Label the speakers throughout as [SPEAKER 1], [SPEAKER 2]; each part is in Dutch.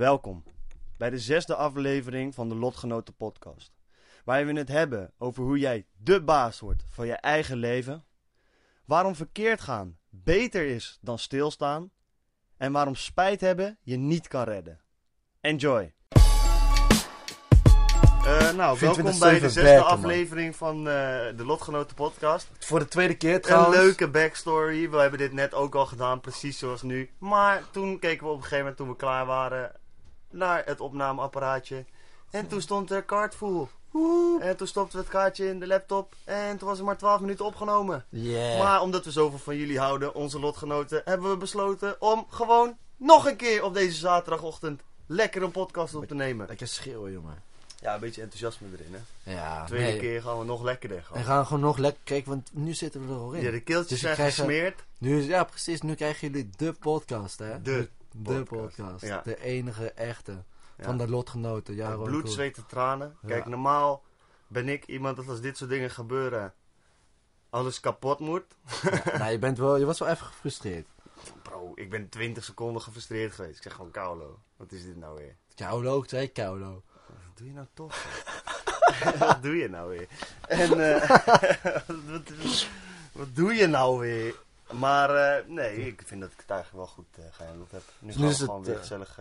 [SPEAKER 1] Welkom bij de zesde aflevering van de Lotgenoten podcast. Waar we het hebben over hoe jij de baas wordt van je eigen leven. Waarom verkeerd gaan beter is dan stilstaan. En waarom spijt hebben je niet kan redden. Enjoy! Eh, nou, welkom bij de zesde
[SPEAKER 2] werken,
[SPEAKER 1] aflevering van eh, de Lotgenoten podcast.
[SPEAKER 2] Voor de tweede keer
[SPEAKER 1] Een
[SPEAKER 2] trouwens.
[SPEAKER 1] leuke backstory. We hebben dit net ook al gedaan, precies zoals nu. Maar toen keken we op een gegeven moment, toen we klaar waren, naar het opnameapparaatje. En toen stond er kaartvoel. En toen stopten we het kaartje in de laptop. En toen was er maar 12 minuten opgenomen.
[SPEAKER 2] Yeah.
[SPEAKER 1] Maar omdat we zoveel van jullie houden, onze lotgenoten, hebben we besloten om gewoon nog een keer op deze zaterdagochtend lekker een podcast op te nemen.
[SPEAKER 2] Lekker schreeuwen, jongen.
[SPEAKER 1] Ja, een beetje enthousiasme erin, hè.
[SPEAKER 2] Ja,
[SPEAKER 1] Tweede
[SPEAKER 2] nee.
[SPEAKER 1] keer gaan we nog lekkerder
[SPEAKER 2] En
[SPEAKER 1] gaan.
[SPEAKER 2] gaan gewoon nog lekker kijken, want nu zitten we er al in.
[SPEAKER 1] Ja, de keeltjes
[SPEAKER 2] Dus we
[SPEAKER 1] zijn gesmeerd.
[SPEAKER 2] Nu ja, precies. Nu krijgen jullie de podcast, hè?
[SPEAKER 1] De
[SPEAKER 2] de
[SPEAKER 1] podcast. Ja.
[SPEAKER 2] De enige echte. Van de lotgenoten. Ja, Ron
[SPEAKER 1] bloed, zweet en tranen. Kijk, normaal ben ik iemand dat als dit soort dingen gebeuren, alles kapot moet.
[SPEAKER 2] Nou, je, bent wel, je was wel even gefrustreerd.
[SPEAKER 1] Bro, ik ben 20 seconden gefrustreerd geweest. Ik zeg gewoon Kaulo. Wat is dit nou weer?
[SPEAKER 2] Kaulo, zei Kaulo.
[SPEAKER 1] Wat doe je nou toch? wat doe je nou weer? En eh, wat, wat doe je nou weer? Maar eh, nee, ik vind dat ik het eigenlijk wel goed uh, gehandeld heb. Nu
[SPEAKER 2] Dus
[SPEAKER 1] gaan
[SPEAKER 2] nu
[SPEAKER 1] we
[SPEAKER 2] is het,
[SPEAKER 1] gewoon weer
[SPEAKER 2] eh,
[SPEAKER 1] gezellig...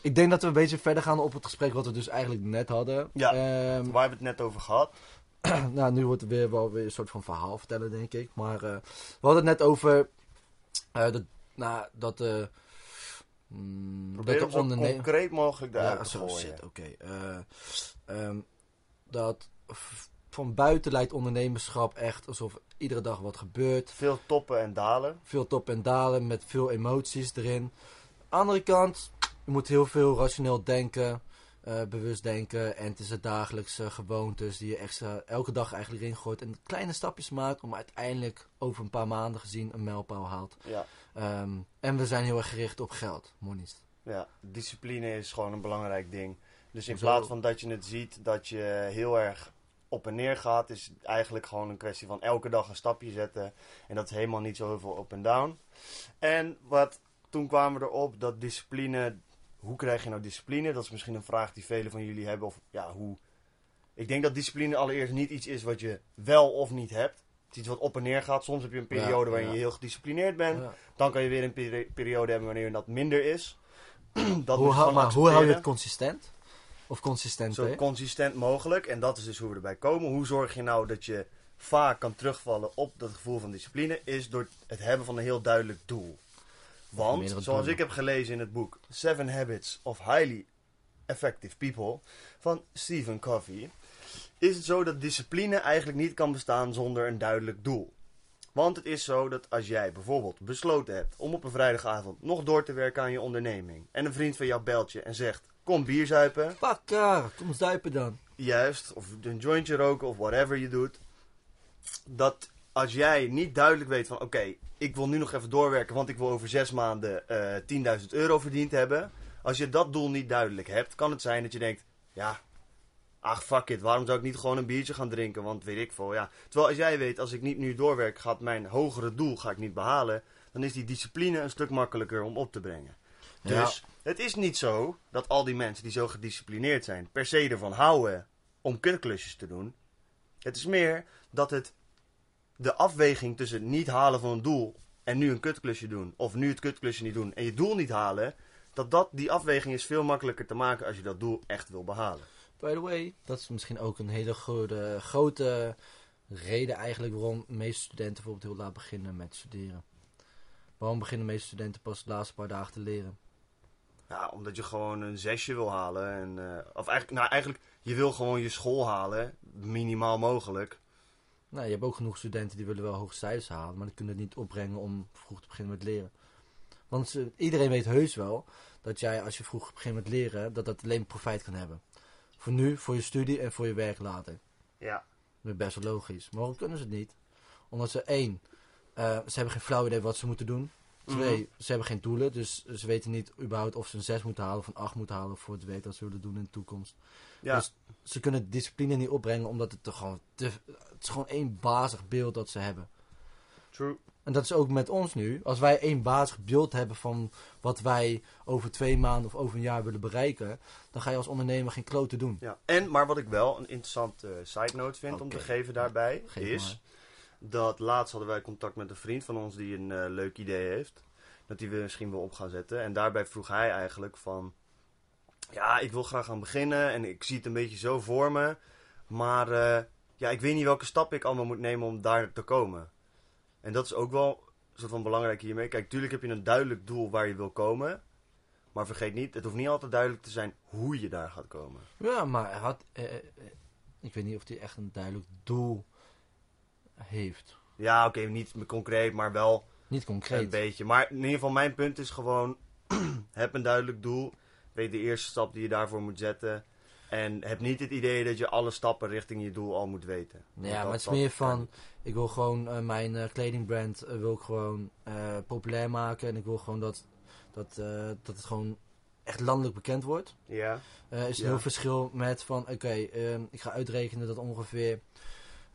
[SPEAKER 2] Ik denk dat we een beetje verder gaan op het gesprek wat we dus eigenlijk net hadden.
[SPEAKER 1] Ja.
[SPEAKER 2] Ehm,
[SPEAKER 1] waar hebben we het net over gehad?
[SPEAKER 2] nou, nu wordt het weer wel weer een soort van verhaal vertellen, denk ik. Maar we hadden het net over dat, nou, dat, eh mm,
[SPEAKER 1] Probeer
[SPEAKER 2] dat de
[SPEAKER 1] zo concreet mogelijk eruit
[SPEAKER 2] Ja,
[SPEAKER 1] te
[SPEAKER 2] zo
[SPEAKER 1] gooien.
[SPEAKER 2] zit, oké. Eh, ehm, dat van buiten lijkt ondernemerschap echt alsof iedere dag wat gebeurt.
[SPEAKER 1] Veel toppen en dalen.
[SPEAKER 2] Veel top en dalen met veel emoties erin. Andere kant, je moet heel veel rationeel denken, eh, bewust denken. En het is de dagelijkse gewoontes die je extra elke dag eigenlijk erin gooit. En kleine stapjes maakt om uiteindelijk over een paar maanden gezien een mijlpaal haalt.
[SPEAKER 1] Ja.
[SPEAKER 2] Ehm, en we zijn heel erg gericht op geld, monies.
[SPEAKER 1] Ja, discipline is gewoon een belangrijk ding. Dus in plaats van dat je het ziet dat je heel erg op en neer gaat, is eigenlijk gewoon een kwestie van elke dag een stapje zetten. En dat is helemaal niet zo heel veel up en down. En wat, toen kwamen we erop dat discipline, hoe krijg je nou discipline? Dat is misschien een vraag die velen van jullie hebben. Of ja, hoe. Ik denk dat discipline allereerst niet iets is wat je wel of niet hebt. Het is iets wat op en neer gaat. Soms heb je een
[SPEAKER 2] Ja,
[SPEAKER 1] periode waarin
[SPEAKER 2] ja.
[SPEAKER 1] je heel gedisciplineerd bent.
[SPEAKER 2] Ja.
[SPEAKER 1] Dan kan je weer een peri- periode hebben wanneer dat minder is. dat
[SPEAKER 2] hoe, hou, maar hoe hou je het consistent? Of consistent,
[SPEAKER 1] Zo
[SPEAKER 2] hè?
[SPEAKER 1] consistent mogelijk. En dat is dus hoe we erbij komen. Hoe zorg je nou dat je vaak kan terugvallen op dat gevoel van discipline? Is door het hebben van een heel duidelijk doel. Want, zoals
[SPEAKER 2] doelen.
[SPEAKER 1] ik heb gelezen in het boek Seven Habits of Highly Effective People van Stephen Covey, is het zo dat discipline eigenlijk niet kan bestaan zonder een duidelijk doel. Want het is zo dat als jij bijvoorbeeld besloten hebt om op een vrijdagavond nog door te werken aan je onderneming en een vriend van jou belt je en zegt: Kom bier zuipen,
[SPEAKER 2] Pakker, kom zuipen dan.
[SPEAKER 1] juist, of een jointje roken of whatever je doet, dat als jij niet duidelijk weet van oké, ik wil nu nog even doorwerken, want ik wil over zes maanden eh 10.000 euro verdiend hebben. Als je dat doel niet duidelijk hebt, kan het zijn dat je denkt, ja, ach fuck it, waarom zou ik niet gewoon een biertje gaan drinken, want weet ik veel, ja. Terwijl als jij weet, als ik niet nu doorwerk, gaat mijn hogere doel ga ik niet behalen, dan is die discipline een stuk makkelijker om op te brengen.
[SPEAKER 2] Ja.
[SPEAKER 1] Dus het is niet zo dat al die mensen die zo gedisciplineerd zijn, per se ervan houden om kutklusjes te doen. Het is meer dat het de afweging tussen het niet halen van een doel en nu een kutklusje doen, of nu het kutklusje niet doen en je doel niet halen, dat, dat die afweging is veel makkelijker te maken als je dat doel echt wil behalen.
[SPEAKER 2] By the way, dat is misschien ook een hele grote, grote reden eigenlijk waarom de meeste studenten bijvoorbeeld heel laat beginnen met studeren. Waarom beginnen de meeste studenten pas de laatste paar dagen te leren?
[SPEAKER 1] Ja, omdat je gewoon een zesje wil halen. En, eh, of eigenlijk, nou eigenlijk, je wil gewoon je school halen, minimaal mogelijk.
[SPEAKER 2] Nou, je hebt ook genoeg studenten die willen wel hoge cijfers halen, maar die kunnen het niet opbrengen om vroeg te beginnen met leren. Want ze- iedereen weet heus wel dat dat jij als je vroeg begint met leren, dat dat alleen profijt kan hebben. Voor nu, voor je studie en voor je werk later.
[SPEAKER 1] Ja.
[SPEAKER 2] Dat is best wel logisch. Maar waarom kunnen ze het niet? Omdat ze één, eh, ze hebben geen flauw idee wat ze moeten doen. Twee,
[SPEAKER 1] Mhm.
[SPEAKER 2] ze hebben geen doelen, dus ze weten niet überhaupt of ze een 6 moeten halen of een 8 moeten halen voor het werk dat ze willen doen in de toekomst.
[SPEAKER 1] Ja.
[SPEAKER 2] Dus ze kunnen discipline niet opbrengen omdat het er gewoon te, het is gewoon één bazig beeld dat ze hebben.
[SPEAKER 1] True.
[SPEAKER 2] En dat is ook met ons nu. Als wij één bazig beeld hebben van wat wij over twee maanden of over een jaar willen bereiken, dan ga je als ondernemer geen klote doen.
[SPEAKER 1] Ja. En, maar wat ik wel een interessante eh, side note vind om te geven daarbij,
[SPEAKER 2] Geef
[SPEAKER 1] is
[SPEAKER 2] maar.
[SPEAKER 1] Dat laatst hadden wij contact met een vriend van ons die een eh, leuk idee heeft. Dat die we misschien wel op gaan zetten. En daarbij vroeg hij eigenlijk van, ja, ik wil graag gaan beginnen en ik zie het een beetje zo voor me. Maar eh, ja, ik weet niet welke stap ik allemaal moet nemen om daar te komen. En dat is ook wel een soort van belangrijk hiermee. Kijk, tuurlijk heb je een duidelijk doel waar je wil komen. Maar vergeet niet, het hoeft niet altijd duidelijk te zijn hoe je daar gaat komen.
[SPEAKER 2] Ja, maar hij had, eh, ik weet niet of hij echt een duidelijk doel heeft.
[SPEAKER 1] Ja, oké, niet concreet, maar wel
[SPEAKER 2] Niet
[SPEAKER 1] een
[SPEAKER 2] concreet.
[SPEAKER 1] beetje. Maar in ieder geval, mijn punt is gewoon: heb een duidelijk doel. Weet de eerste stap die je daarvoor moet zetten. En heb niet het idee dat je alle stappen richting je doel al moet weten.
[SPEAKER 2] Ja,
[SPEAKER 1] dat-
[SPEAKER 2] maar het is meer van, ik wil gewoon eh, mijn eh, kledingbrand eh, wil ik gewoon populair maken. En ik wil gewoon dat, dat, dat het gewoon echt landelijk bekend wordt.
[SPEAKER 1] Ja,
[SPEAKER 2] is een
[SPEAKER 1] Ja.
[SPEAKER 2] heel verschil met van, oké, ehm, ik ga uitrekenen dat ongeveer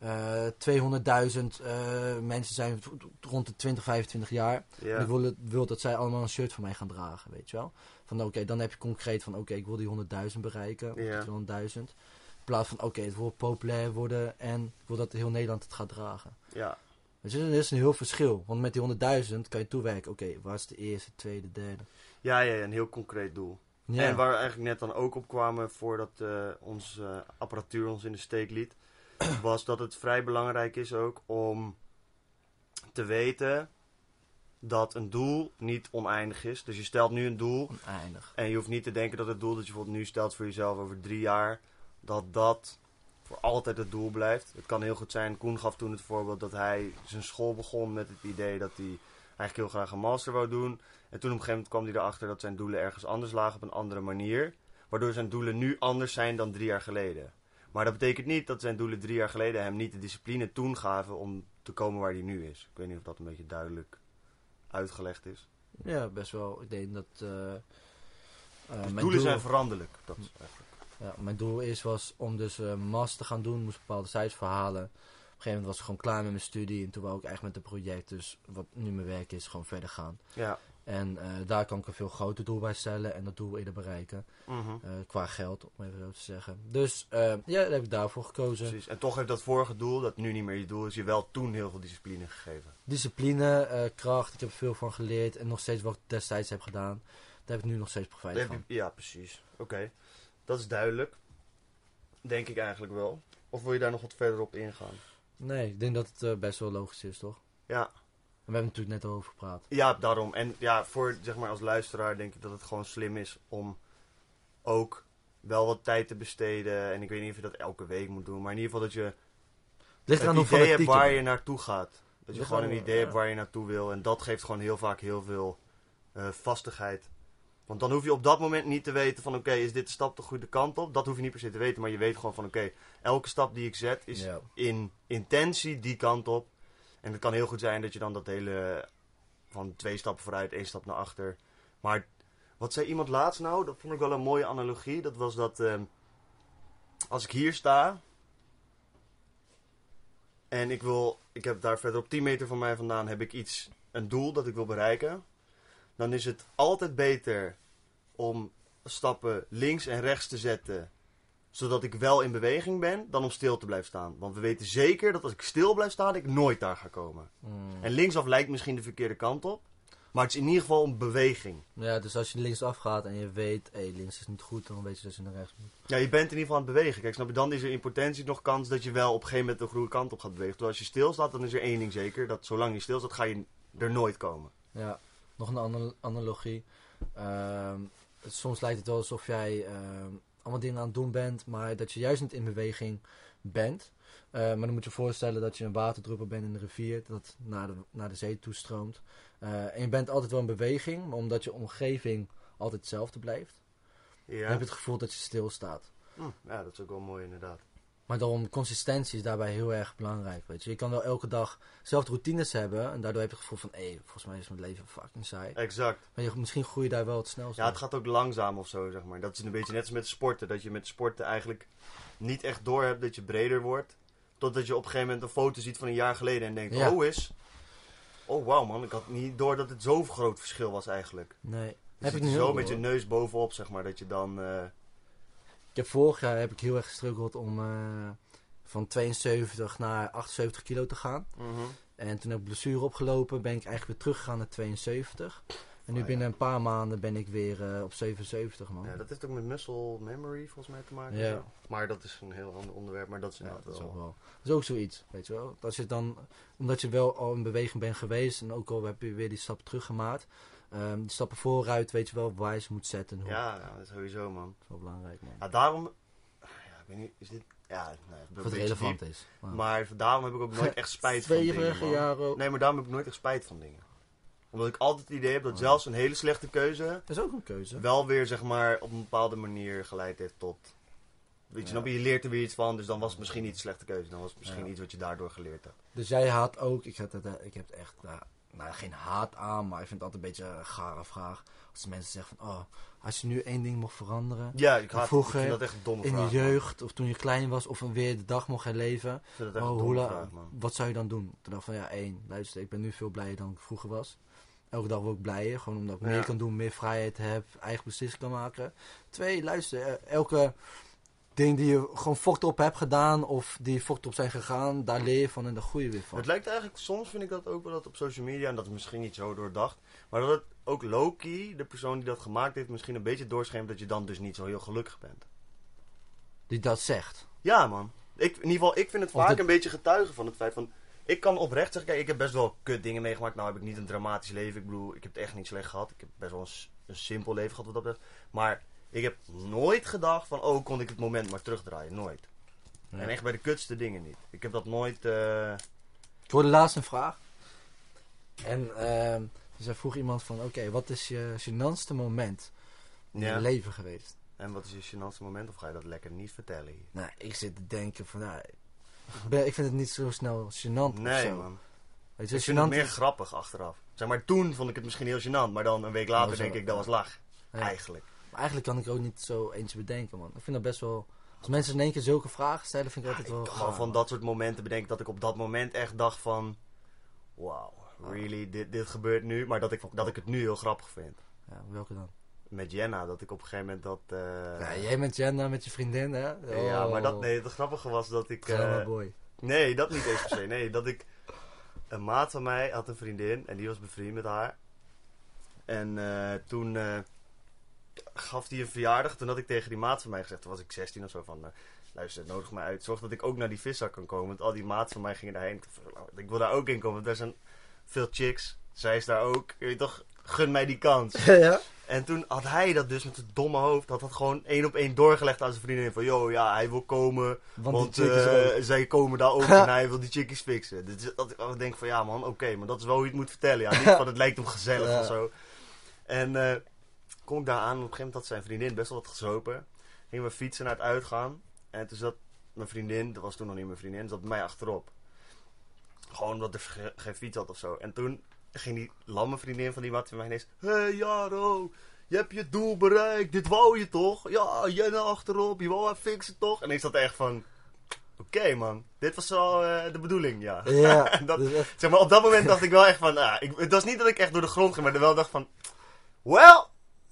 [SPEAKER 2] 200.000 eh, mensen zijn rond de 20, 25 jaar. En
[SPEAKER 1] ja.
[SPEAKER 2] ik wil, dat zij allemaal een shirt van mij gaan dragen, weet je wel. Van oké, dan heb je concreet van oké, ik wil die 100.000 bereiken, of
[SPEAKER 1] Ja.
[SPEAKER 2] die 200.000. In plaats van oké, het wil populair worden en ik wil dat heel Nederland het gaat dragen.
[SPEAKER 1] ja.
[SPEAKER 2] Je, er is een heel verschil. Want met die 100.000 kan je toewerken, oké, waar is de eerste, tweede, derde.
[SPEAKER 1] Ja, ja, een heel concreet doel.
[SPEAKER 2] Ja,
[SPEAKER 1] En waar we eigenlijk net dan ook op kwamen voordat eh onze apparatuur ons in de steek liet, was dat het vrij belangrijk is ook om te weten dat een doel niet oneindig is. Dus je stelt nu een doel
[SPEAKER 2] oneindig.
[SPEAKER 1] en je hoeft niet te denken dat het doel dat je bijvoorbeeld nu stelt voor jezelf over drie jaar, dat dat voor altijd het doel blijft. Het kan heel goed zijn, Koen gaf toen het voorbeeld dat hij zijn school begon met het idee dat hij eigenlijk heel graag een master wou doen. En toen op een gegeven moment kwam hij erachter dat zijn doelen ergens anders lagen op een andere manier. Waardoor zijn doelen nu anders zijn dan drie jaar geleden. Maar dat betekent niet dat zijn doelen drie jaar geleden hem niet de discipline toen gaven om te komen waar hij nu is. Ik weet niet of dat een beetje duidelijk uitgelegd is.
[SPEAKER 2] Ja, best wel. Ik denk dat... eh, eh,
[SPEAKER 1] Dus
[SPEAKER 2] mijn
[SPEAKER 1] doelen
[SPEAKER 2] doel-
[SPEAKER 1] zijn veranderlijk. Dat is eigenlijk.
[SPEAKER 2] Ja, mijn doel eerst was om dus een master te gaan doen, moest bepaalde cijfers verhalen. Op een gegeven moment was ik gewoon klaar met mijn studie en toen wou ik echt met het project, dus wat nu mijn werk is, gewoon verder gaan.
[SPEAKER 1] Ja.
[SPEAKER 2] En eh, daar kan ik een veel groter doel bij stellen en dat doel eerder bereiken,
[SPEAKER 1] Mhm.
[SPEAKER 2] eh, qua geld, om even zo te zeggen. Dus eh, ja, daar heb ik daarvoor gekozen.
[SPEAKER 1] Precies. En toch heeft dat vorige doel, dat nu niet meer je doel is, je wel toen heel veel discipline gegeven.
[SPEAKER 2] Discipline, kracht, ik heb er veel van geleerd en nog steeds wat ik destijds heb gedaan, daar heb ik nu nog steeds profijt van.
[SPEAKER 1] Ja, precies. Oké. Dat is duidelijk. Denk ik eigenlijk wel. Of wil je daar nog wat verder op ingaan?
[SPEAKER 2] Nee, ik denk dat het best wel logisch is, toch?
[SPEAKER 1] Ja.
[SPEAKER 2] En we hebben het natuurlijk net al over gepraat.
[SPEAKER 1] Ja, daarom. En ja, voor zeg maar als luisteraar denk ik dat het gewoon slim is om ook wel wat tijd te besteden. En ik weet niet of je dat elke week moet doen, maar in ieder geval dat je
[SPEAKER 2] Ligt hoe
[SPEAKER 1] idee hebt waar je naartoe gaat. Dat je
[SPEAKER 2] Ligt
[SPEAKER 1] gewoon
[SPEAKER 2] aan-
[SPEAKER 1] een idee hebt waar je naartoe wil. En dat geeft gewoon heel vaak heel veel eh, vastigheid. Want dan hoef je op dat moment niet te weten van oké, is dit de stap de goede kant op? Dat hoef je niet per se te weten, maar je weet gewoon van oké, elke stap die ik zet is
[SPEAKER 2] Ja.
[SPEAKER 1] in intentie die kant op. En het kan heel goed zijn dat je dan dat hele van twee stappen vooruit, één stap naar achter. Maar wat zei iemand laatst nou? Dat vond ik wel een mooie analogie. Dat was dat ehm, als ik hier sta en ik wil, ik heb daar verder op 10 meter van mij vandaan heb ik iets, een doel dat ik wil bereiken. Dan is het altijd beter om stappen links en rechts te zetten zodat ik wel in beweging ben, dan om stil te blijven staan. Want we weten zeker dat als ik stil blijf staan, ik nooit daar ga komen.
[SPEAKER 2] Mm.
[SPEAKER 1] En linksaf lijkt misschien de verkeerde kant op, maar het is in ieder geval een beweging.
[SPEAKER 2] Ja, dus als je linksaf gaat en je weet, hé, links is niet goed, dan weet je dat je naar rechts moet.
[SPEAKER 1] Ja, je bent in ieder geval aan het bewegen. Kijk, snap je, dan is er in potentie nog kans dat je wel op een gegeven moment de goede kant op gaat bewegen. Terwijl als je stilstaat, dan is er één ding zeker, dat zolang je stilstaat, ga je er nooit komen.
[SPEAKER 2] Ja, nog een ana- analogie. Ehm, soms lijkt het wel alsof jij ehm, allemaal dingen aan het doen bent, maar dat je juist niet in beweging bent. Eh, maar dan moet je je voorstellen dat je een waterdruppel bent in een rivier dat naar de, naar de zee toestroomt. Eh, en je bent altijd wel in beweging, maar omdat je omgeving altijd hetzelfde blijft.
[SPEAKER 1] Ja.
[SPEAKER 2] Dan heb je het gevoel dat je stilstaat.
[SPEAKER 1] Hm, ja, dat is ook wel mooi inderdaad.
[SPEAKER 2] Maar daarom, consistentie is daarbij heel erg belangrijk. Weet je. je kan wel elke dag zelf routines hebben. En daardoor heb je het gevoel van, hé, volgens mij is mijn leven fucking saai.
[SPEAKER 1] Exact.
[SPEAKER 2] Maar je, misschien groei je daar wel het snelst
[SPEAKER 1] Ja, het gaat ook langzaam of zo, zeg maar. Dat is een beetje net als met sporten. Dat je met sporten eigenlijk niet echt door hebt dat je breder wordt. Totdat je op een gegeven moment een foto ziet van een jaar geleden en denkt,
[SPEAKER 2] Ja.
[SPEAKER 1] oh is... Oh wauw man, ik had niet door dat het zo'n groot verschil was eigenlijk.
[SPEAKER 2] Nee.
[SPEAKER 1] Je
[SPEAKER 2] Heb
[SPEAKER 1] zit
[SPEAKER 2] ik nu
[SPEAKER 1] er zo met je neus bovenop, zeg maar, dat je dan... eh,
[SPEAKER 2] Ik heb vorig jaar heb ik heel erg gestruggeld om eh, van 72 naar 78 kilo te gaan.
[SPEAKER 1] mhm.
[SPEAKER 2] En toen heb ik blessure opgelopen, ben ik eigenlijk weer teruggegaan naar 72. En nu
[SPEAKER 1] Ah, ja.
[SPEAKER 2] binnen een paar maanden ben ik weer eh, op 77 man.
[SPEAKER 1] Ja, dat heeft ook met muscle memory volgens mij te maken.
[SPEAKER 2] Ja.
[SPEAKER 1] zo. Maar dat is een heel ander onderwerp, maar dat is
[SPEAKER 2] Ja,
[SPEAKER 1] inderdaad
[SPEAKER 2] dat is
[SPEAKER 1] wel...
[SPEAKER 2] ook wel. Dat is ook zoiets, weet je wel. Als je dan, omdat je wel al in beweging bent geweest en ook al heb je weer die stap teruggemaakt. Ehm die stappen vooruit, weet je wel waar je ze moet zetten. hoe.
[SPEAKER 1] Ja, ja, dat is sowieso man.
[SPEAKER 2] Dat is wel belangrijk man.
[SPEAKER 1] Ja, daarom... Ja, ik weet niet, is dit... Ja, nee,
[SPEAKER 2] het
[SPEAKER 1] beetje
[SPEAKER 2] relevant
[SPEAKER 1] diep.
[SPEAKER 2] is. Maar,
[SPEAKER 1] Maar daarom heb ik ook nooit echt spijt van dingen,
[SPEAKER 2] ook.
[SPEAKER 1] Nee, maar daarom heb ik nooit echt spijt van dingen. Omdat ik altijd het idee heb dat
[SPEAKER 2] Oh.
[SPEAKER 1] zelfs een hele slechte keuze
[SPEAKER 2] Dat is ook een keuze.
[SPEAKER 1] wel weer zeg maar op een bepaalde manier geleid heeft tot. Weet je,
[SPEAKER 2] Ja.
[SPEAKER 1] je leert er weer iets van, dus dan was het misschien niet een slechte keuze. Dan was het misschien
[SPEAKER 2] Ja.
[SPEAKER 1] iets wat je daardoor geleerd hebt.
[SPEAKER 2] Dus jij haat ook, ik heb, het, eh, ik heb het echt, eh, nou geen haat aan, maar ik vind het altijd een beetje een gare vraag. Als mensen zeggen van, oh, als je nu één ding mocht veranderen.
[SPEAKER 1] Ja, ik, haat,
[SPEAKER 2] Vroeger,
[SPEAKER 1] ik vind dat echt een domme
[SPEAKER 2] In
[SPEAKER 1] vraag.
[SPEAKER 2] je
[SPEAKER 1] man.
[SPEAKER 2] jeugd, of toen je klein was, of weer de dag mocht herleven. Oh, hoe
[SPEAKER 1] domme vraag, man.
[SPEAKER 2] wat zou je dan doen? Toen dacht van, ja, één, luister, ik ben nu veel blijer dan ik vroeger was. Elke dag word ik blijer, gewoon omdat ik
[SPEAKER 1] Ja.
[SPEAKER 2] meer kan doen, meer vrijheid heb, eigen beslissingen kan maken. Twee, luister, eh, elke ding die je gewoon fokt op hebt gedaan, of die fokt op zijn gegaan, daar leer je van en daar groei je weer van.
[SPEAKER 1] Het lijkt eigenlijk, soms vind ik dat ook wel dat op social media, en dat is misschien niet zo doordacht, maar dat het ook Loki, de persoon die dat gemaakt heeft, misschien een beetje doorschemert dat je dan dus niet zo heel gelukkig bent.
[SPEAKER 2] Die dat zegt.
[SPEAKER 1] Ja, man. Ik, in ieder geval, ik vind het vaak een beetje getuigen van het feit van... Ik kan oprecht zeggen, kijk, ik heb best wel kut dingen meegemaakt. Nou heb ik niet een dramatisch leven. Ik bedoel, ik heb het echt niet slecht gehad. Ik heb best wel een, een simpel leven gehad wat dat betreft. Maar ik heb nooit gedacht van, oh, kon ik het moment maar terugdraaien. Nooit.
[SPEAKER 2] Ja.
[SPEAKER 1] En echt bij de kutste dingen niet. Ik heb dat nooit... eh,
[SPEAKER 2] Ik hoorde laatst een vraag. En dus er vroeg iemand van, oké, wat is je gênantste moment in
[SPEAKER 1] Ja.
[SPEAKER 2] je leven geweest?
[SPEAKER 1] En wat is je gênantste moment? Of ga je dat lekker niet vertellen hier?
[SPEAKER 2] Nou, ik zit te denken van, nou, ik, ben- ik vind het niet zo snel gênant of
[SPEAKER 1] Nee,
[SPEAKER 2] zo.
[SPEAKER 1] man.
[SPEAKER 2] Weet je,
[SPEAKER 1] Ik vind het meer
[SPEAKER 2] is-
[SPEAKER 1] grappig achteraf. Zeg maar, toen vond ik het misschien heel gênant. Maar dan een week later
[SPEAKER 2] Oh,
[SPEAKER 1] denk ik, dat was lach.
[SPEAKER 2] Ja.
[SPEAKER 1] Eigenlijk.
[SPEAKER 2] Maar eigenlijk kan ik er ook niet zo eentje bedenken, man. Ik vind dat best wel... Als mensen in één keer zulke vragen stellen, vind ik
[SPEAKER 1] Ja,
[SPEAKER 2] altijd wel
[SPEAKER 1] ik kan wel
[SPEAKER 2] gaar,
[SPEAKER 1] van dat soort momenten bedenken dat ik op dat moment echt dacht van... Wauw, really, dit, dit gebeurt nu. Maar dat ik, dat ik het nu heel grappig vind.
[SPEAKER 2] Ja, welke dan?
[SPEAKER 1] Met Jenna, dat ik op een gegeven moment dat... eh,
[SPEAKER 2] Ja, jij met Jenna, met je vriendin, hè?
[SPEAKER 1] ja, maar dat,
[SPEAKER 2] Oh,
[SPEAKER 1] nee, het grappige was dat ik... eh,
[SPEAKER 2] boy.
[SPEAKER 1] nee, dat niet eens per se. Nee, dat ik... Een maat van mij had een vriendin en die was bevriend met haar. En eh, toen gaf hij een verjaardag. Toen had ik tegen die maat van mij gezegd, toen was ik 16 of zo, van... eh, luister, nodig me uit. Zorg dat ik ook naar die vissa kan komen. Want al die maat van mij gingen daarheen. Ik wil daar ook in komen, want er zijn veel chicks. Zij is daar ook. Je weet toch, gun mij die kans.
[SPEAKER 2] ja?
[SPEAKER 1] En toen had hij dat dus met zijn domme hoofd, had dat gewoon één op één doorgelegd aan zijn vriendin. Van, yo, ja, hij wil komen,
[SPEAKER 2] Want,
[SPEAKER 1] want
[SPEAKER 2] die
[SPEAKER 1] eh, zij komen daar ook en hij wil die chickies fixen. Dus dat ik denk van, ja man, oké, maar dat is wel hoe je het moet vertellen. Ja, niet van, het lijkt hem gezellig
[SPEAKER 2] Ja.
[SPEAKER 1] of zo. En eh kom ik daar aan, op een gegeven moment had zijn vriendin best wel wat gezopen. Gingen we fietsen naar het uitgaan. En toen zat mijn vriendin, dat was toen nog niet mijn vriendin, zat bij mij achterop. Gewoon omdat er ge- geen fiets had of zo. En toen ging die lamme vriendin van die maat van mij ineens... Hé hey, Jaro, je hebt je doel bereikt. Dit wou je toch? Ja, jij naar achterop. Je wou haar fixen toch? En ik zat echt van... Oké man, dit was wel eh, de bedoeling, ja.
[SPEAKER 2] Ja,
[SPEAKER 1] dat,
[SPEAKER 2] dus echt-
[SPEAKER 1] zeg maar, op dat moment dacht ik wel echt van... ah, ik, het was niet dat ik echt door de grond ging, maar wel dacht van... Well,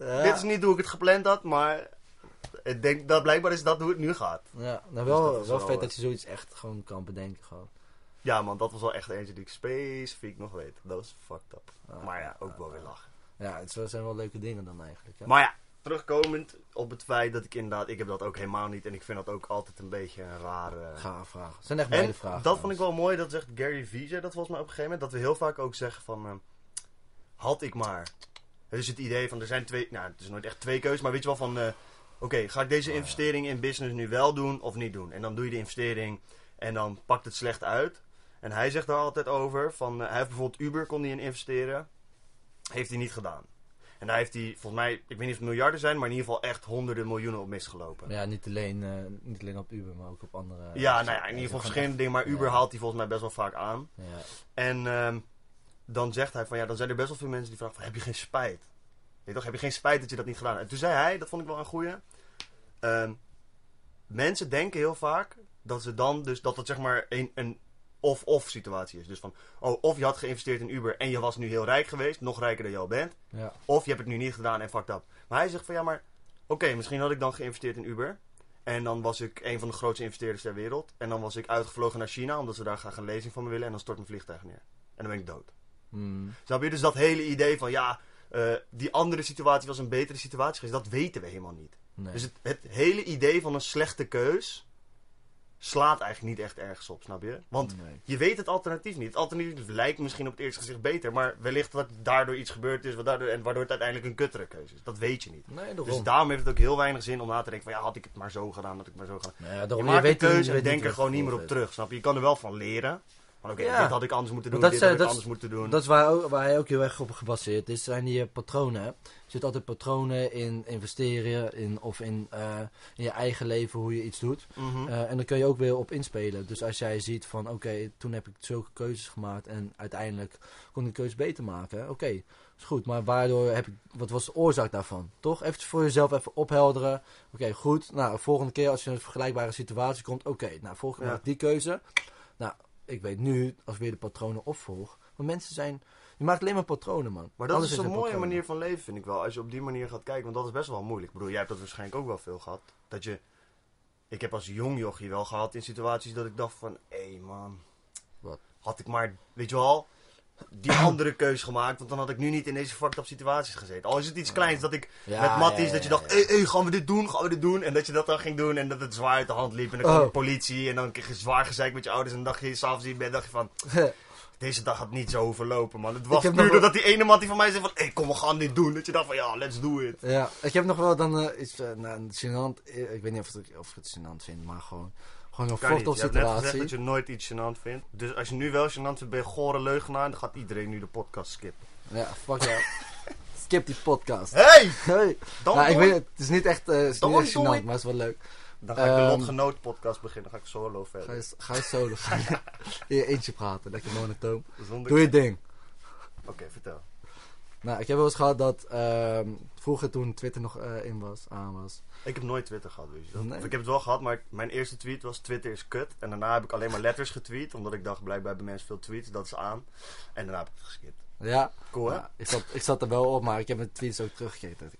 [SPEAKER 2] ja.
[SPEAKER 1] dit is niet hoe ik het gepland had, maar... Ik denk dat blijkbaar is dat hoe het nu gaat.
[SPEAKER 2] Ja, nou
[SPEAKER 1] Dus
[SPEAKER 2] wel,
[SPEAKER 1] is
[SPEAKER 2] wel
[SPEAKER 1] wel,
[SPEAKER 2] vet dat je zoiets echt gewoon kan bedenken. Gewoon.
[SPEAKER 1] Ja man, dat was wel echt eentje die ik specifiek nog weet. Dat was fucked up.
[SPEAKER 2] Ah,
[SPEAKER 1] Maar ja, ook wel weer lachen.
[SPEAKER 2] Ja, het zijn wel leuke dingen dan eigenlijk. Hè?
[SPEAKER 1] Maar ja, terugkomend op het feit dat ik inderdaad... Ik heb dat ook helemaal niet en ik vind dat ook altijd een beetje een rare...
[SPEAKER 2] Gaaf vragen. Het zijn echt beide vragen.
[SPEAKER 1] dat vond ik wel mooi, dat zegt Gary Vee, dat volgens mij op een gegeven moment. Dat we heel vaak ook zeggen van, eh, had ik maar. Het is het idee van, er zijn twee, nou het is nooit echt twee keuzes, maar weet je wel van, eh, oké, ga ik deze investering in business nu wel doen of niet doen? En dan doe je de investering en dan pakt het slecht uit. En hij zegt daar altijd over, van, eh, hij heeft bijvoorbeeld Uber, kon hij in investeren, heeft hij niet gedaan. En daar heeft hij, volgens mij, ik weet niet of het miljarden zijn, maar in ieder geval echt honderden miljoenen op misgelopen.
[SPEAKER 2] Ja, niet alleen, eh, niet alleen op Uber, maar ook op andere...
[SPEAKER 1] Ja, nou ja, in ieder geval verschillende dingen, maar Uber
[SPEAKER 2] ja.
[SPEAKER 1] haalt hij volgens mij best wel vaak aan.
[SPEAKER 2] Ja.
[SPEAKER 1] En ehm, dan zegt hij van ja, dan zijn er best wel veel mensen die vragen van heb je geen spijt? Je toch, heb je geen spijt dat je dat niet gedaan hebt? En toen zei hij, dat vond ik wel een goeie. ehm, mensen denken heel vaak dat ze dan dus dat het zeg maar een, een of-of situatie is. Dus van, oh, of je had geïnvesteerd in Uber en je was nu heel rijk geweest, nog rijker dan je al bent.
[SPEAKER 2] Ja.
[SPEAKER 1] Of je hebt het nu niet gedaan en fucked up. Maar hij zegt van ja, maar oké, misschien had ik dan geïnvesteerd in Uber. En dan was ik een van de grootste investeerders ter wereld. En dan was ik uitgevlogen naar China, omdat ze daar graag een lezing van me willen. En dan stort mijn vliegtuig neer. En dan ben ik dood.
[SPEAKER 2] Hmm.
[SPEAKER 1] Snap je? Dus dat hele idee van ja, eh, die andere situatie was een betere situatie geweest, dat weten we helemaal niet.
[SPEAKER 2] Nee.
[SPEAKER 1] Dus het, het hele idee van een slechte keus slaat eigenlijk niet echt ergens op, snap je? Want
[SPEAKER 2] Nee.
[SPEAKER 1] je weet het alternatief niet. Het alternatief lijkt misschien op het eerste gezicht beter, maar wellicht dat daardoor iets gebeurd is, wat daardoor, en waardoor het uiteindelijk een kuttere keuze is. Dat weet je niet.
[SPEAKER 2] Nee.
[SPEAKER 1] Dus daarom heeft het ook heel weinig zin om na te denken van ja, had ik het maar zo gedaan, had ik het maar zo gedaan.
[SPEAKER 2] Nou ja,
[SPEAKER 1] Je maakt een
[SPEAKER 2] weet niet-
[SPEAKER 1] keuze en denk er gewoon niet meer op terug, snap je? Je kan er wel van leren. Van oké,
[SPEAKER 2] Ja.
[SPEAKER 1] dit had ik anders moeten doen,
[SPEAKER 2] dat
[SPEAKER 1] dit had ik anders moeten doen.
[SPEAKER 2] Dat is waar, waar hij ook heel erg op gebaseerd is, zijn die patronen. Er zitten altijd patronen in investeren in, of in, eh, in je eigen leven, hoe je iets doet.
[SPEAKER 1] Mhm.
[SPEAKER 2] Eh, en dan kun je ook weer op inspelen. Dus als jij ziet van, oké, toen heb ik zulke keuzes gemaakt en uiteindelijk kon ik de keuze beter maken. Oké, is goed. Maar waardoor heb ik, wat was de oorzaak daarvan? Toch? Even voor jezelf even ophelderen. Oké, goed. Nou, volgende keer als je in een vergelijkbare situatie komt, oké, nou, volgende keer
[SPEAKER 1] Ja.
[SPEAKER 2] die keuze. Ik weet nu, als ik weer de patronen opvolg. Maar mensen zijn, je maakt alleen maar patronen, man.
[SPEAKER 1] Maar dat
[SPEAKER 2] Alles
[SPEAKER 1] is een mooie manier van leven, vind ik wel. Als je op die manier gaat kijken. Want dat is best wel moeilijk. Ik bedoel, jij hebt dat waarschijnlijk ook wel veel gehad. Dat je... Ik heb als jong jochie wel gehad in situaties dat ik dacht van... Hé man,
[SPEAKER 2] Wat?
[SPEAKER 1] had ik maar, weet je wel... Die andere keus gemaakt, want dan had ik nu niet in deze fucked up situaties gezeten. Al is het iets kleins dat ik
[SPEAKER 2] Ja,
[SPEAKER 1] met Matties,
[SPEAKER 2] ja,
[SPEAKER 1] dat je dacht, hé, hey, gaan we dit doen, gaan we dit doen? En dat je dat dan ging doen en dat het zwaar uit de hand liep. En dan kwam
[SPEAKER 2] Oh.
[SPEAKER 1] de politie en dan kreeg je zwaar gezeik met je ouders. En dan dacht je s'avonds in bed, dacht je van, deze dag had niet zo verlopen, man. Het was
[SPEAKER 2] heb
[SPEAKER 1] puur
[SPEAKER 2] wel-
[SPEAKER 1] doordat die ene man die van mij zei van... Hé, kom, we gaan dit doen. Dat je dacht van, ja, let's do it.
[SPEAKER 2] Ja, ik heb nog wel dan eh, iets, eh nou, gênant, eh, ik weet niet of, het, of ik het gênant vind, maar gewoon, gewoon een
[SPEAKER 1] niet.
[SPEAKER 2] vochtig
[SPEAKER 1] Je hebt net gezegd
[SPEAKER 2] situatie.
[SPEAKER 1] dat je nooit iets gênant vindt. Dus als je nu wel gênant vindt, ben je gore leugenaar. Dan gaat iedereen nu de podcast skippen.
[SPEAKER 2] Ja, fuck jou. Skip die podcast.
[SPEAKER 1] Hey!
[SPEAKER 2] Hey. Nou, ik weet het, het is niet echt, het is niet echt gênant, maar het is wel leuk.
[SPEAKER 1] Dan ga ik de
[SPEAKER 2] Ehm,
[SPEAKER 1] Lotgenoot podcast beginnen. Dan ga ik solo
[SPEAKER 2] Ga
[SPEAKER 1] verder.
[SPEAKER 2] je, ga je solo gaan. In je eentje praten, lekker monotoon.
[SPEAKER 1] Zonder...
[SPEAKER 2] Doe je ding.
[SPEAKER 1] Oké, vertel.
[SPEAKER 2] Nou, ik heb wel eens gehad dat ehm, vroeger toen Twitter nog eh, in was, aan was.
[SPEAKER 1] Ik heb nooit Twitter gehad, weet je dat?
[SPEAKER 2] Nee?
[SPEAKER 1] Of ik heb het wel gehad, maar ik- mijn eerste tweet was Twitter is kut. En daarna heb ik alleen maar letters getweet. Omdat ik dacht, blijkbaar hebben mensen veel tweets. Dat is aan. En daarna heb ik het geskipt.
[SPEAKER 2] Ja,
[SPEAKER 1] Cool, hè?
[SPEAKER 2] ja, ik, zat, ik zat er wel op, maar ik heb mijn tweets ook teruggekeken.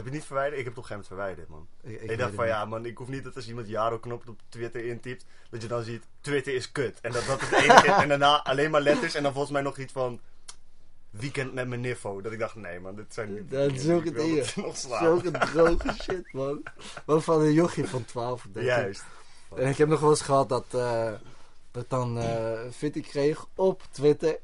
[SPEAKER 1] Heb je niet verwijderd? Ik heb het op een gegeven moment verwijderd, man.
[SPEAKER 2] ik, ik
[SPEAKER 1] Ik,
[SPEAKER 2] weet
[SPEAKER 1] dacht van
[SPEAKER 2] niet.
[SPEAKER 1] ja, man, ik hoef niet dat als iemand Jaro knop op Twitter intypt, dat je dan ziet, Twitter is kut. En dat dat het enige is. En daarna alleen maar letters en dan volgens mij nog iets van weekend met mijn niffo. Dat ik dacht, nee man, dit zijn niet
[SPEAKER 2] Dat is dingen.
[SPEAKER 1] het slaan.
[SPEAKER 2] Zulke droge shit, man. Maar van een jochie van 12 of 13.
[SPEAKER 1] Juist.
[SPEAKER 2] En ik heb nog wel eens gehad dat, eh, dat dan eh fitty kreeg op Twitter.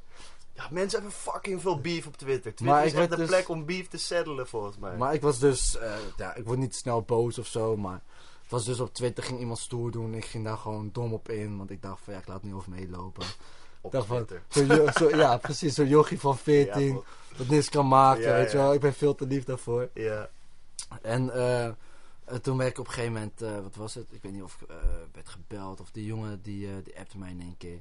[SPEAKER 1] Ja, mensen hebben fucking veel beef op Twitter. Twitter
[SPEAKER 2] Maar
[SPEAKER 1] is echt de
[SPEAKER 2] dus-
[SPEAKER 1] plek om beef te settelen volgens mij.
[SPEAKER 2] Maar ik was dus, eh, ja, ik word niet snel boos of zo, maar het was dus op Twitter, ging iemand stoer doen. Ik ging daar gewoon dom op in, want ik dacht van ja, ik laat niet over meelopen.
[SPEAKER 1] op
[SPEAKER 2] dacht van,
[SPEAKER 1] Twitter.
[SPEAKER 2] Zo, jo- zo, ja, precies, zo'n jochie van 14,
[SPEAKER 1] Ja,
[SPEAKER 2] dat niks kan maken,
[SPEAKER 1] Ja,
[SPEAKER 2] weet je wel. Ik ben veel te lief daarvoor.
[SPEAKER 1] Ja.
[SPEAKER 2] En eh, eh, toen werd ik op een gegeven moment, wat was het? Ik weet niet of ik werd gebeld of die jongen die, die appte mij in één keer.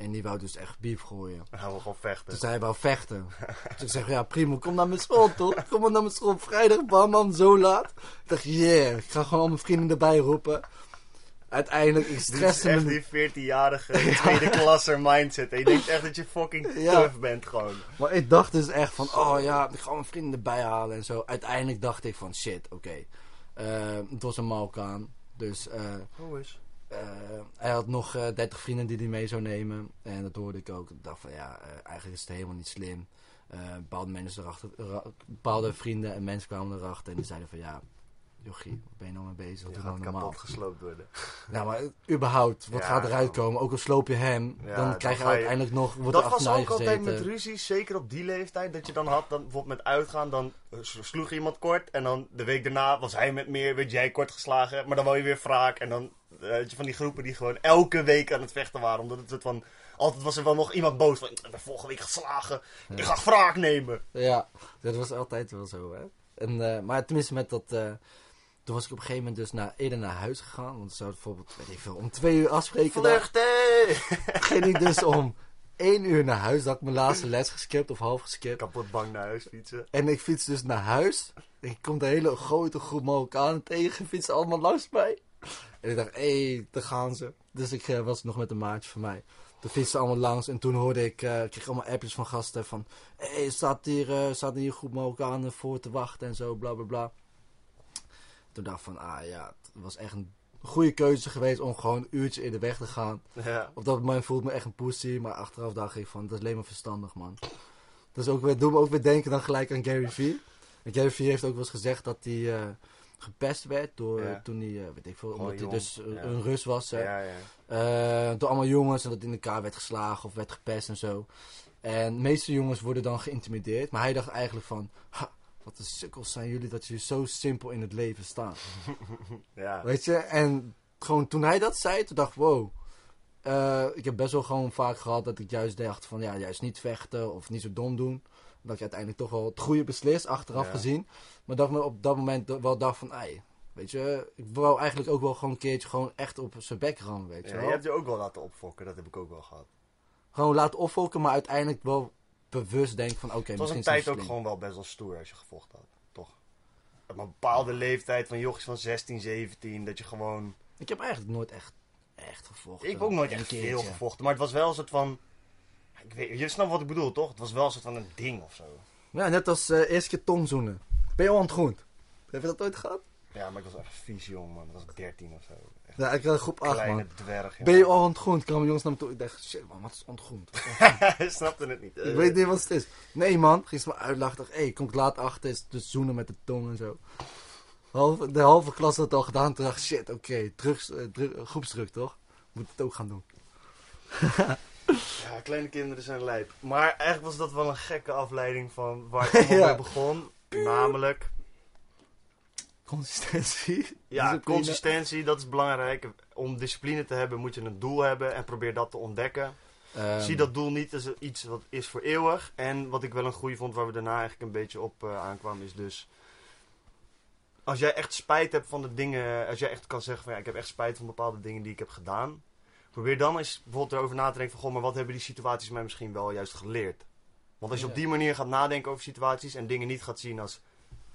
[SPEAKER 2] En die wou dus echt beef gooien.
[SPEAKER 1] Gaan we gewoon vechten.
[SPEAKER 2] Dus hij wou vechten. dus ik zeg, ja prima, kom naar mijn school toch? Kom maar naar mijn school op vrijdag, bam, bam, zo laat. Ik dacht, yeah, ik ga gewoon al mijn vrienden erbij roepen. Uiteindelijk, ik
[SPEAKER 1] Dit is echt die 14-jarige tweede klasser mindset. En je denkt echt dat je fucking
[SPEAKER 2] Ja.
[SPEAKER 1] tough bent gewoon.
[SPEAKER 2] Maar ik dacht dus echt van, oh ja, ik ga mijn vrienden erbij halen en zo. Uiteindelijk dacht ik van, shit, oké. Eh, het was een Malkaan. Dus eh,
[SPEAKER 1] Hoe is?
[SPEAKER 2] Eh, hij had nog eh 30 vrienden die hij mee zou nemen. En dat hoorde ik ook. Ik dacht van, ja, eh, eigenlijk is het helemaal niet slim. Eh, bepaalde, mensen erachter, ra- bepaalde vrienden en mensen kwamen erachter en die zeiden van, ja, jochie, wat ben je nou mee bezig?
[SPEAKER 1] Je gaat
[SPEAKER 2] nou normaal.
[SPEAKER 1] kapot gesloopt worden.
[SPEAKER 2] Nou, maar überhaupt, wat
[SPEAKER 1] Ja,
[SPEAKER 2] gaat eruit komen? Ook al sloop je hem,
[SPEAKER 1] Ja,
[SPEAKER 2] dan krijg je uiteindelijk nog, wordt
[SPEAKER 1] dat was ook altijd met ruzies, zeker op die leeftijd. Dat je dan had, dan bijvoorbeeld met uitgaan, dan eh, sloeg iemand kort. En dan de week daarna was hij met meer, werd jij kort geslagen. Maar dan wou je weer wraak. En dan Eh, Weet je, van die groepen die gewoon elke week aan het vechten waren. Omdat het van... Altijd was er wel nog iemand boos van... Ik ben vorige week geslagen. Ik ga wraak nemen.
[SPEAKER 2] Ja, dat was altijd wel zo, hè. En, eh, maar tenminste met dat... eh, toen was ik op een gegeven moment dus naar, eerder naar huis gegaan. Want we zouden bijvoorbeeld, weet ik veel, om twee uur afspreken.
[SPEAKER 1] Vluchten!
[SPEAKER 2] ging ik dus om één uur naar huis. Dat had ik mijn laatste les geskipt of half geskipt.
[SPEAKER 1] Kapot bang naar huis fietsen.
[SPEAKER 2] En ik fiets dus naar huis. En ik kom de hele grote groep Marokkanen tegen. Fietsen allemaal langs mij. En ik dacht, hé, hey, daar gaan ze. Dus ik eh, was nog met een maatje van mij. Toen fietsen ze allemaal langs. En toen hoorde ik, ik kreeg allemaal appjes van gasten van... Hé, hey, staat hier, eh, staat hier Marokkanen voor te wachten en zo, bla bla bla. Toen dacht ik van, ah ja, het was echt een goede keuze geweest om gewoon een uurtje in de weg te gaan.
[SPEAKER 1] Ja.
[SPEAKER 2] Op dat moment voelde ik me echt een pussy, maar achteraf dacht ik van, dat is alleen maar verstandig, man. Dat is ook weer, doe me ook weer denken dan gelijk aan Gary Vee. En Gary Vee heeft ook wel eens gezegd dat hij gepest werd door,
[SPEAKER 1] Ja.
[SPEAKER 2] toen hij, eh, weet ik veel, omdat hij dus eh,
[SPEAKER 1] ja.
[SPEAKER 2] een Rus was. hè.
[SPEAKER 1] Ja, ja.
[SPEAKER 2] Eh, door allemaal jongens en dat in elkaar werd geslagen of werd gepest en zo. En de meeste jongens worden dan geïntimideerd, maar hij dacht eigenlijk van, ha, wat een sukkels zijn jullie dat jullie zo simpel in het leven staan.
[SPEAKER 1] ja.
[SPEAKER 2] Weet je, en gewoon toen hij dat zei, toen dacht ik, wow. Ik heb best wel gewoon vaak gehad dat ik juist dacht van, ja, juist niet vechten of niet zo dom doen. Dat je uiteindelijk toch wel het goede beslist, achteraf
[SPEAKER 1] Ja.
[SPEAKER 2] gezien. Maar dat ik me op dat moment wel dacht van, ei, weet je, ik wou eigenlijk ook wel gewoon een keertje gewoon echt op zijn bek rammen, weet je
[SPEAKER 1] Ja,
[SPEAKER 2] wel.
[SPEAKER 1] je hebt je ook wel laten opfokken, dat heb ik ook wel gehad.
[SPEAKER 2] Gewoon laten opvolken, maar uiteindelijk wel bewust denken van, oké,
[SPEAKER 1] Het was
[SPEAKER 2] misschien
[SPEAKER 1] een
[SPEAKER 2] is het
[SPEAKER 1] tijd
[SPEAKER 2] niet
[SPEAKER 1] ook
[SPEAKER 2] slim.
[SPEAKER 1] gewoon wel best wel stoer als je gevochten had, toch? Op een bepaalde leeftijd van jochies van 16, 17, dat je gewoon...
[SPEAKER 2] Ik heb eigenlijk nooit echt, echt gevochten.
[SPEAKER 1] Ik heb ook nooit
[SPEAKER 2] Een
[SPEAKER 1] echt
[SPEAKER 2] keertje.
[SPEAKER 1] veel gevochten, maar het was wel een soort van... Ik weet, je snapt wat ik bedoel, toch? Het was wel een soort van een ding of zo.
[SPEAKER 2] Ja, net als eh eerste keer tongzoenen. Ben je groen? Heb je dat ooit gehad?
[SPEAKER 1] Ja, maar ik was echt vies jong, man. Dat was 13 of zo. Echt
[SPEAKER 2] Ja, ik had groep 8,
[SPEAKER 1] kleine
[SPEAKER 2] man.
[SPEAKER 1] dwerg.
[SPEAKER 2] Ben je al ontgroend? kwamen jongens naar me toe. Ik dacht, shit man, wat is ontgroend?
[SPEAKER 1] Hij snapte het niet.
[SPEAKER 2] ik weet niet wat het is. Nee man, ging ze me uitlachen. Hé, kom ik laat achter. Is dus zoenen met de tong en zo. Halve, de halve klas had het al gedaan. Toen dacht ik, shit, oké, drugs, eh, dru- groepsdruk toch? Moet het ook gaan doen.
[SPEAKER 1] Ja, kleine kinderen zijn lijp. Maar eigenlijk was dat wel een gekke afleiding van waar allemaal
[SPEAKER 2] Ja.
[SPEAKER 1] mee begon. Namelijk,
[SPEAKER 2] Consistentie.
[SPEAKER 1] ja, consistentie, dat is belangrijk. Om discipline te hebben moet je een doel hebben en probeer dat te ontdekken.
[SPEAKER 2] Ehm,
[SPEAKER 1] Zie dat doel niet als iets wat is voor eeuwig. En wat ik wel een goede vond, waar we daarna eigenlijk een beetje op eh, aankwamen, is dus... Als jij echt spijt hebt van de dingen, als jij echt kan zeggen van ja, ik heb echt spijt van bepaalde dingen die ik heb gedaan. Probeer dan eens bijvoorbeeld erover na te denken van, goh, maar wat hebben die situaties mij misschien wel juist geleerd? Want als je op die manier gaat nadenken over situaties en dingen niet gaat zien als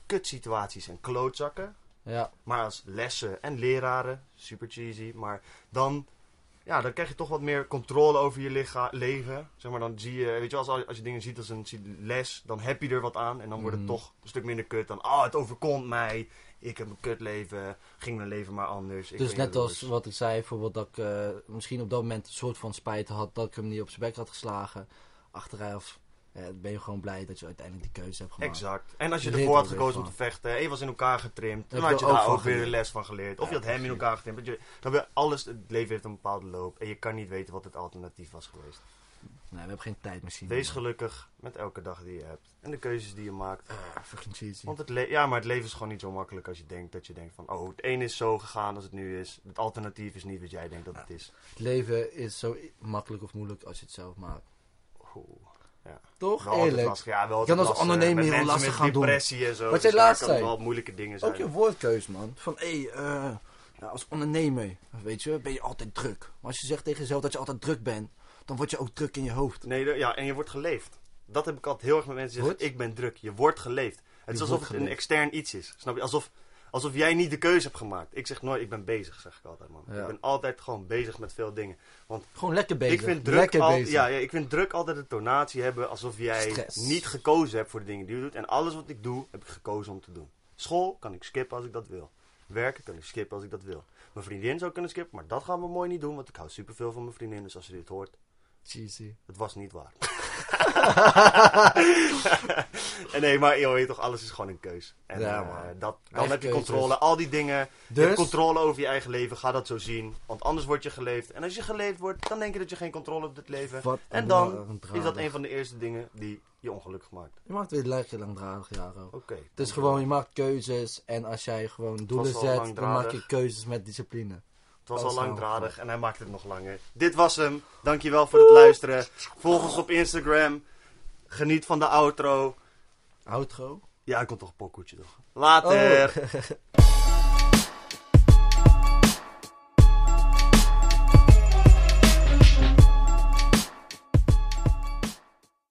[SPEAKER 1] kutsituaties en klootzakken,
[SPEAKER 2] Ja,
[SPEAKER 1] maar als lessen en leraren, super cheesy, maar dan, ja, dan krijg je toch wat meer controle over je leven. Zeg maar, dan zie je, weet je, wel, als, als je dingen ziet als een les, dan heb je er wat aan. En dan wordt het
[SPEAKER 2] Mhm.
[SPEAKER 1] toch een stuk minder kut dan, ah, het overkomt mij. Ik heb een kut leven, ging mijn leven maar anders. Ik
[SPEAKER 2] dus net als wat ik zei, bijvoorbeeld dat ik eh, misschien op dat moment een soort van spijt had dat ik hem niet op zijn bek had geslagen. Achteraf eh, ben je gewoon blij dat je uiteindelijk die keuze hebt gemaakt.
[SPEAKER 1] Exact. En als je ervoor had gekozen om te vechten, en je was in elkaar getrimd, dan had
[SPEAKER 2] je
[SPEAKER 1] daar
[SPEAKER 2] ook
[SPEAKER 1] weer een
[SPEAKER 2] geleerd.
[SPEAKER 1] les van geleerd. Of
[SPEAKER 2] Ja,
[SPEAKER 1] je had hem in elkaar getimd. Dat je- Dan alles, het leven heeft een bepaalde loop en je kan niet weten wat het alternatief was geweest.
[SPEAKER 2] Nee, we hebben geen tijdmachine.
[SPEAKER 1] Wees gelukkig met elke dag die je hebt. En de keuzes die je maakt.
[SPEAKER 2] Ah.
[SPEAKER 1] Want het, ja, maar het leven is gewoon niet zo makkelijk als je denkt dat je denkt van... Oh, het een is zo gegaan als het nu is. Het alternatief is niet wat jij denkt dat het is.
[SPEAKER 2] Het leven is zo makkelijk of moeilijk als je het zelf maakt.
[SPEAKER 1] Oeh,
[SPEAKER 2] Toch?
[SPEAKER 1] wel
[SPEAKER 2] Eerlijk.
[SPEAKER 1] lastig. Ja, wel
[SPEAKER 2] Je kan als ondernemer heel lastig
[SPEAKER 1] met
[SPEAKER 2] gaan doen.
[SPEAKER 1] depressie en zo.
[SPEAKER 2] Wat jij
[SPEAKER 1] dus
[SPEAKER 2] laatst zei.
[SPEAKER 1] wel moeilijke dingen zijn.
[SPEAKER 2] Ook je woordkeus, man. Van, hé, hey, eh, ja, als ondernemer, weet je, ben je altijd druk. Maar als je zegt tegen jezelf dat je altijd druk bent, dan word je ook druk in je hoofd.
[SPEAKER 1] Nee, de- ja, en je wordt geleefd. Dat heb ik altijd heel erg met mensen die zeggen, ik ben druk. Je wordt geleefd. Het is alsof het een extern iets is. Snap je? Alsof, alsof jij niet de keuze hebt gemaakt. Ik zeg nooit, ik ben bezig, zeg ik altijd, man.
[SPEAKER 2] Ja.
[SPEAKER 1] Ik ben altijd gewoon bezig met veel dingen.
[SPEAKER 2] Gewoon lekker bezig.
[SPEAKER 1] Ik vind, druk
[SPEAKER 2] lekker
[SPEAKER 1] al-
[SPEAKER 2] bezig.
[SPEAKER 1] ja, ja, ik vind druk altijd een tonatie hebben alsof jij
[SPEAKER 2] Stress.
[SPEAKER 1] niet gekozen hebt voor de dingen die je doet. En alles wat ik doe, heb ik gekozen om te doen. School kan ik skippen als ik dat wil. Werken kan ik skippen als ik dat wil. Mijn vriendin zou kunnen skippen, maar dat gaan we mooi niet doen, want ik hou superveel van mijn vriendin. Dus als ze dit hoort,
[SPEAKER 2] Cheesy.
[SPEAKER 1] het was niet waar. en nee, maar joh, weet je toch, alles is gewoon een keus. En
[SPEAKER 2] Ja,
[SPEAKER 1] eh, dat, dan
[SPEAKER 2] Eigen
[SPEAKER 1] heb je
[SPEAKER 2] keuzes.
[SPEAKER 1] controle. Al die dingen. Je
[SPEAKER 2] Dus?
[SPEAKER 1] hebt controle over je eigen leven. Ga dat zo zien. Want anders word je geleefd. En als je geleefd wordt, dan denk je dat je geen controle hebt op het leven.
[SPEAKER 2] Wat
[SPEAKER 1] En dan is dat een van de eerste dingen die je ongelukkig maakt.
[SPEAKER 2] Je maakt weer lekker langdradig, Jaro.
[SPEAKER 1] Oké.
[SPEAKER 2] Het is gewoon, je maakt keuzes en als jij gewoon doelen zet, dan maak je keuzes met discipline.
[SPEAKER 1] Het was al langdradig en hij maakte het nog langer. Dit was hem. Dankjewel voor het luisteren. Volg ons op Instagram. Geniet van de outro.
[SPEAKER 2] Outro.
[SPEAKER 1] Ja, ik komt toch een pokoetje toch. Later.
[SPEAKER 2] Oh.